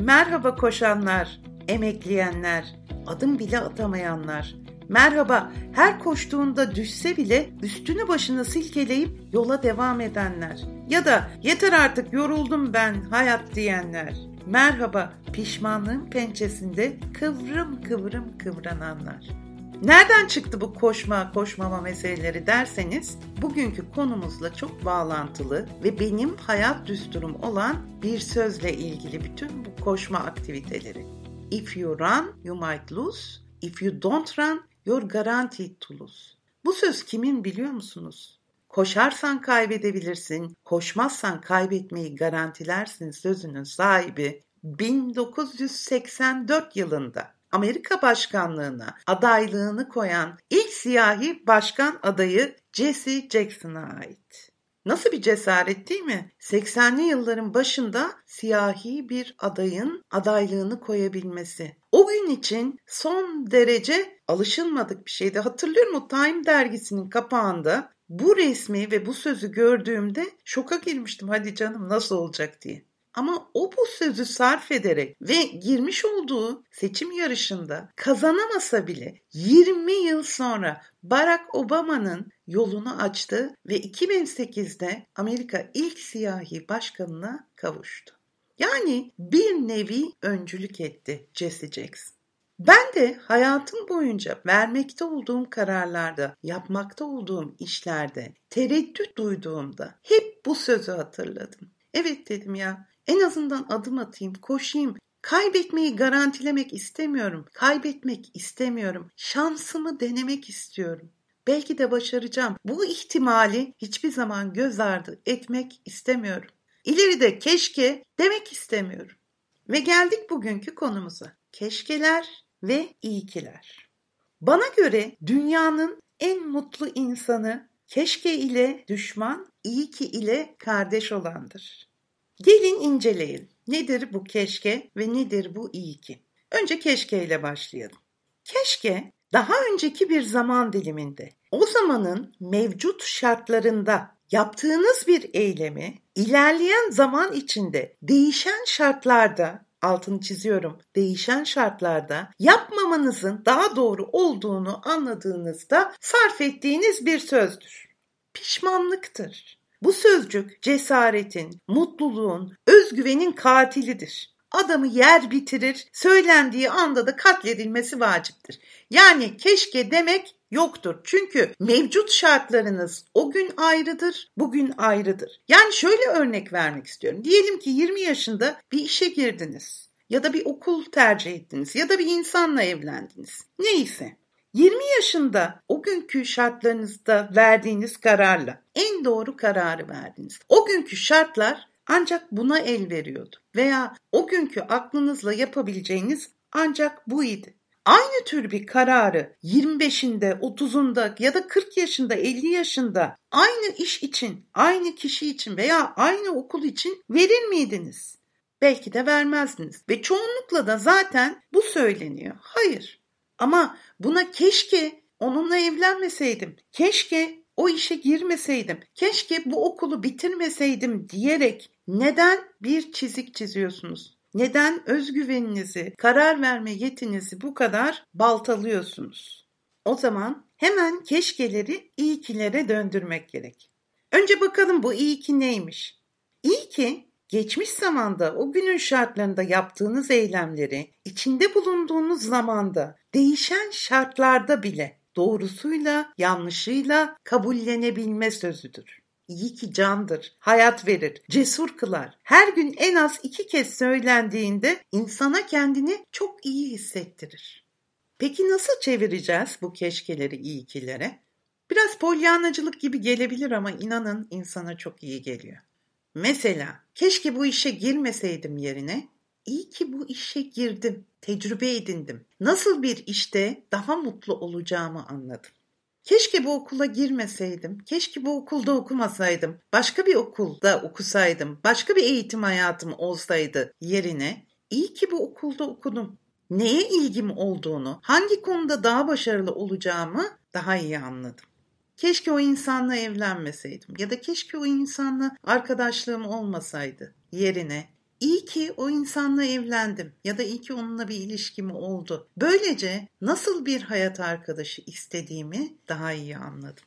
Merhaba koşanlar, emekleyenler, adım bile atamayanlar. Merhaba her koştuğunda düşse bile üstünü başını silkeleyip yola devam edenler. Ya da yeter artık yoruldum ben hayat diyenler. Merhaba pişmanlığın pençesinde kıvrım kıvrım kıvrananlar. Nereden çıktı bu koşma koşmama meseleleri derseniz bugünkü konumuzla çok bağlantılı ve benim hayat düsturum olan bir sözle ilgili bütün bu koşma aktiviteleri. If you run, you might lose. If you don't run, you're guaranteed to lose. Bu söz kimin biliyor musunuz? Koşarsan kaybedebilirsin, koşmazsan kaybetmeyi garantilersin sözünün sahibi 1984 yılında Amerika başkanlığına adaylığını koyan ilk siyahi başkan adayı Jesse Jackson'a ait. Nasıl bir cesaret değil mi? 80'li yılların başında siyahi bir adayın adaylığını koyabilmesi. O gün için son derece alışılmadık bir şeydi. Hatırlıyor musun? Time dergisinin kapağında bu resmi ve bu sözü gördüğümde şoka girmiştim. Hadi canım nasıl olacak diye. Ama o bu sözü sarf ederek ve girmiş olduğu seçim yarışında kazanamasa bile 20 yıl sonra Barack Obama'nın yolunu açtı ve 2008'de Amerika ilk siyahi başkanına kavuştu. Yani bir nevi öncülük etti Jesse Jackson. Ben de hayatım boyunca vermekte olduğum kararlarda, yapmakta olduğum işlerde tereddüt duyduğumda hep bu sözü hatırladım. Evet dedim ya en azından adım atayım, koşayım. Kaybetmeyi garantilemek istemiyorum. Kaybetmek istemiyorum. Şansımı denemek istiyorum. Belki de başaracağım. Bu ihtimali hiçbir zaman göz ardı etmek istemiyorum. İleride keşke demek istemiyorum. Ve geldik bugünkü konumuza. Keşkeler ve iyikiler. Bana göre dünyanın en mutlu insanı keşke ile düşman, iyi ki ile kardeş olandır. Gelin inceleyelim. Nedir bu keşke ve nedir bu iyi ki? Önce keşke ile başlayalım. Keşke daha önceki bir zaman diliminde o zamanın mevcut şartlarında yaptığınız bir eylemi ilerleyen zaman içinde değişen şartlarda altını çiziyorum değişen şartlarda yapmamanızın daha doğru olduğunu anladığınızda sarf ettiğiniz bir sözdür. Pişmanlıktır. Bu sözcük cesaretin, mutluluğun, özgüvenin katilidir. Adamı yer bitirir, söylendiği anda da katledilmesi vaciptir. Yani keşke demek yoktur. Çünkü mevcut şartlarınız o gün ayrıdır, bugün ayrıdır. Yani şöyle örnek vermek istiyorum. Diyelim ki 20 yaşında bir işe girdiniz ya da bir okul tercih ettiniz ya da bir insanla evlendiniz. Neyse. 20 yaşında o günkü şartlarınızda verdiğiniz kararla en doğru kararı verdiniz. O günkü şartlar ancak buna el veriyordu veya o günkü aklınızla yapabileceğiniz ancak bu idi. Aynı tür bir kararı 25'inde, 30'unda ya da 40 yaşında, 50 yaşında aynı iş için, aynı kişi için veya aynı okul için verir miydiniz? Belki de vermezdiniz ve çoğunlukla da zaten bu söyleniyor. Hayır. Ama buna keşke onunla evlenmeseydim. Keşke o işe girmeseydim. Keşke bu okulu bitirmeseydim diyerek neden bir çizik çiziyorsunuz? Neden özgüveninizi, karar verme yetinizi bu kadar baltalıyorsunuz? O zaman hemen keşkeleri iyi kilere döndürmek gerek. Önce bakalım bu iyi ki neymiş? İyi ki geçmiş zamanda o günün şartlarında yaptığınız eylemleri içinde bulunduğunuz zamanda değişen şartlarda bile doğrusuyla yanlışıyla kabullenebilme sözüdür. İyi ki candır, hayat verir, cesur kılar. Her gün en az iki kez söylendiğinde insana kendini çok iyi hissettirir. Peki nasıl çevireceğiz bu keşkeleri iyikilere? Biraz polyanacılık gibi gelebilir ama inanın insana çok iyi geliyor. Mesela keşke bu işe girmeseydim yerine iyi ki bu işe girdim, tecrübe edindim. Nasıl bir işte daha mutlu olacağımı anladım. Keşke bu okula girmeseydim, keşke bu okulda okumasaydım, başka bir okulda okusaydım, başka bir eğitim hayatım olsaydı yerine iyi ki bu okulda okudum. Neye ilgim olduğunu, hangi konuda daha başarılı olacağımı daha iyi anladım. Keşke o insanla evlenmeseydim ya da keşke o insanla arkadaşlığım olmasaydı yerine İyi ki o insanla evlendim ya da iyi ki onunla bir ilişkim oldu. Böylece nasıl bir hayat arkadaşı istediğimi daha iyi anladım.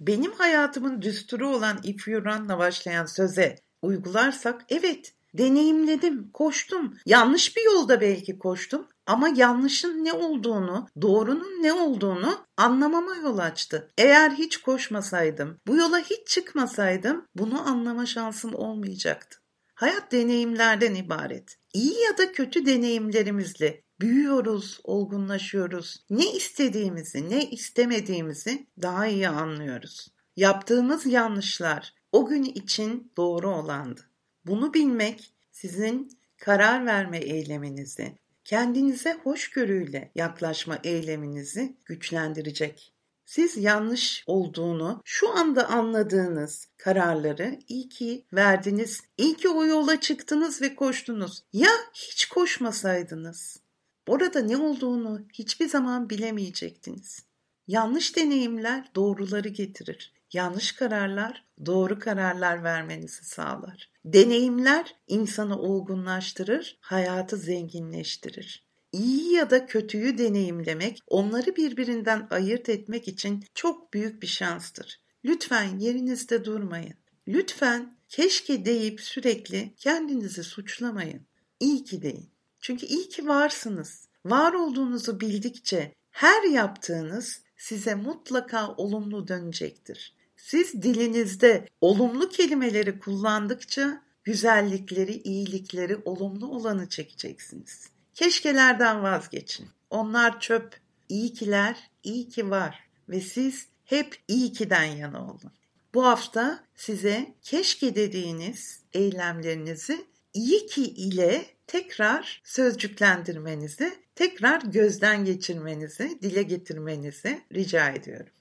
Benim hayatımın düsturu olan If You Run'la başlayan söze uygularsak evet deneyimledim, koştum. Yanlış bir yolda belki koştum ama yanlışın ne olduğunu, doğrunun ne olduğunu anlamama yol açtı. Eğer hiç koşmasaydım, bu yola hiç çıkmasaydım bunu anlama şansım olmayacaktı. Hayat deneyimlerden ibaret. İyi ya da kötü deneyimlerimizle büyüyoruz, olgunlaşıyoruz. Ne istediğimizi, ne istemediğimizi daha iyi anlıyoruz. Yaptığımız yanlışlar o gün için doğru olandı. Bunu bilmek sizin karar verme eyleminizi, kendinize hoşgörüyle yaklaşma eyleminizi güçlendirecek. Siz yanlış olduğunu şu anda anladığınız kararları iyi ki verdiniz. İyi ki o yola çıktınız ve koştunuz. Ya hiç koşmasaydınız? Orada ne olduğunu hiçbir zaman bilemeyecektiniz. Yanlış deneyimler doğruları getirir. Yanlış kararlar doğru kararlar vermenizi sağlar. Deneyimler insanı olgunlaştırır, hayatı zenginleştirir. İyi ya da kötüyü deneyimlemek, onları birbirinden ayırt etmek için çok büyük bir şanstır. Lütfen yerinizde durmayın. Lütfen keşke deyip sürekli kendinizi suçlamayın. İyi ki deyin. Çünkü iyi ki varsınız. Var olduğunuzu bildikçe her yaptığınız size mutlaka olumlu dönecektir. Siz dilinizde olumlu kelimeleri kullandıkça güzellikleri, iyilikleri, olumlu olanı çekeceksiniz. Keşkelerden vazgeçin. Onlar çöp. İyi kiler, iyi ki var ve siz hep iyi kiden yana olun. Bu hafta size keşke dediğiniz eylemlerinizi iyi ki ile tekrar sözcüklendirmenizi, tekrar gözden geçirmenizi, dile getirmenizi rica ediyorum.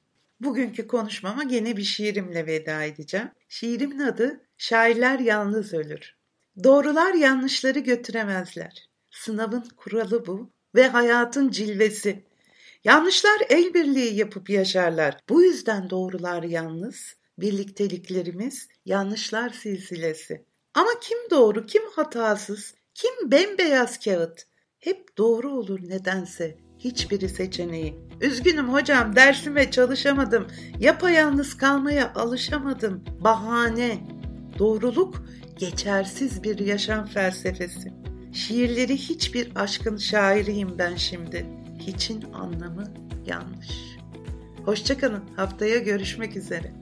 Bugünkü konuşmama gene bir şiirimle veda edeceğim. Şiirimin adı Şairler Yalnız Ölür. Doğrular yanlışları götüremezler. Sınavın kuralı bu ve hayatın cilvesi. Yanlışlar el birliği yapıp yaşarlar. Bu yüzden doğrular yalnız, birlikteliklerimiz yanlışlar silsilesi. Ama kim doğru, kim hatasız, kim bembeyaz kağıt? Hep doğru olur nedense hiçbiri seçeneği. Üzgünüm hocam dersime çalışamadım. Yapayalnız kalmaya alışamadım. Bahane. Doğruluk geçersiz bir yaşam felsefesi. Şiirleri hiçbir aşkın şairiyim ben şimdi. Hiçin anlamı yanlış. Hoşçakalın. Haftaya görüşmek üzere.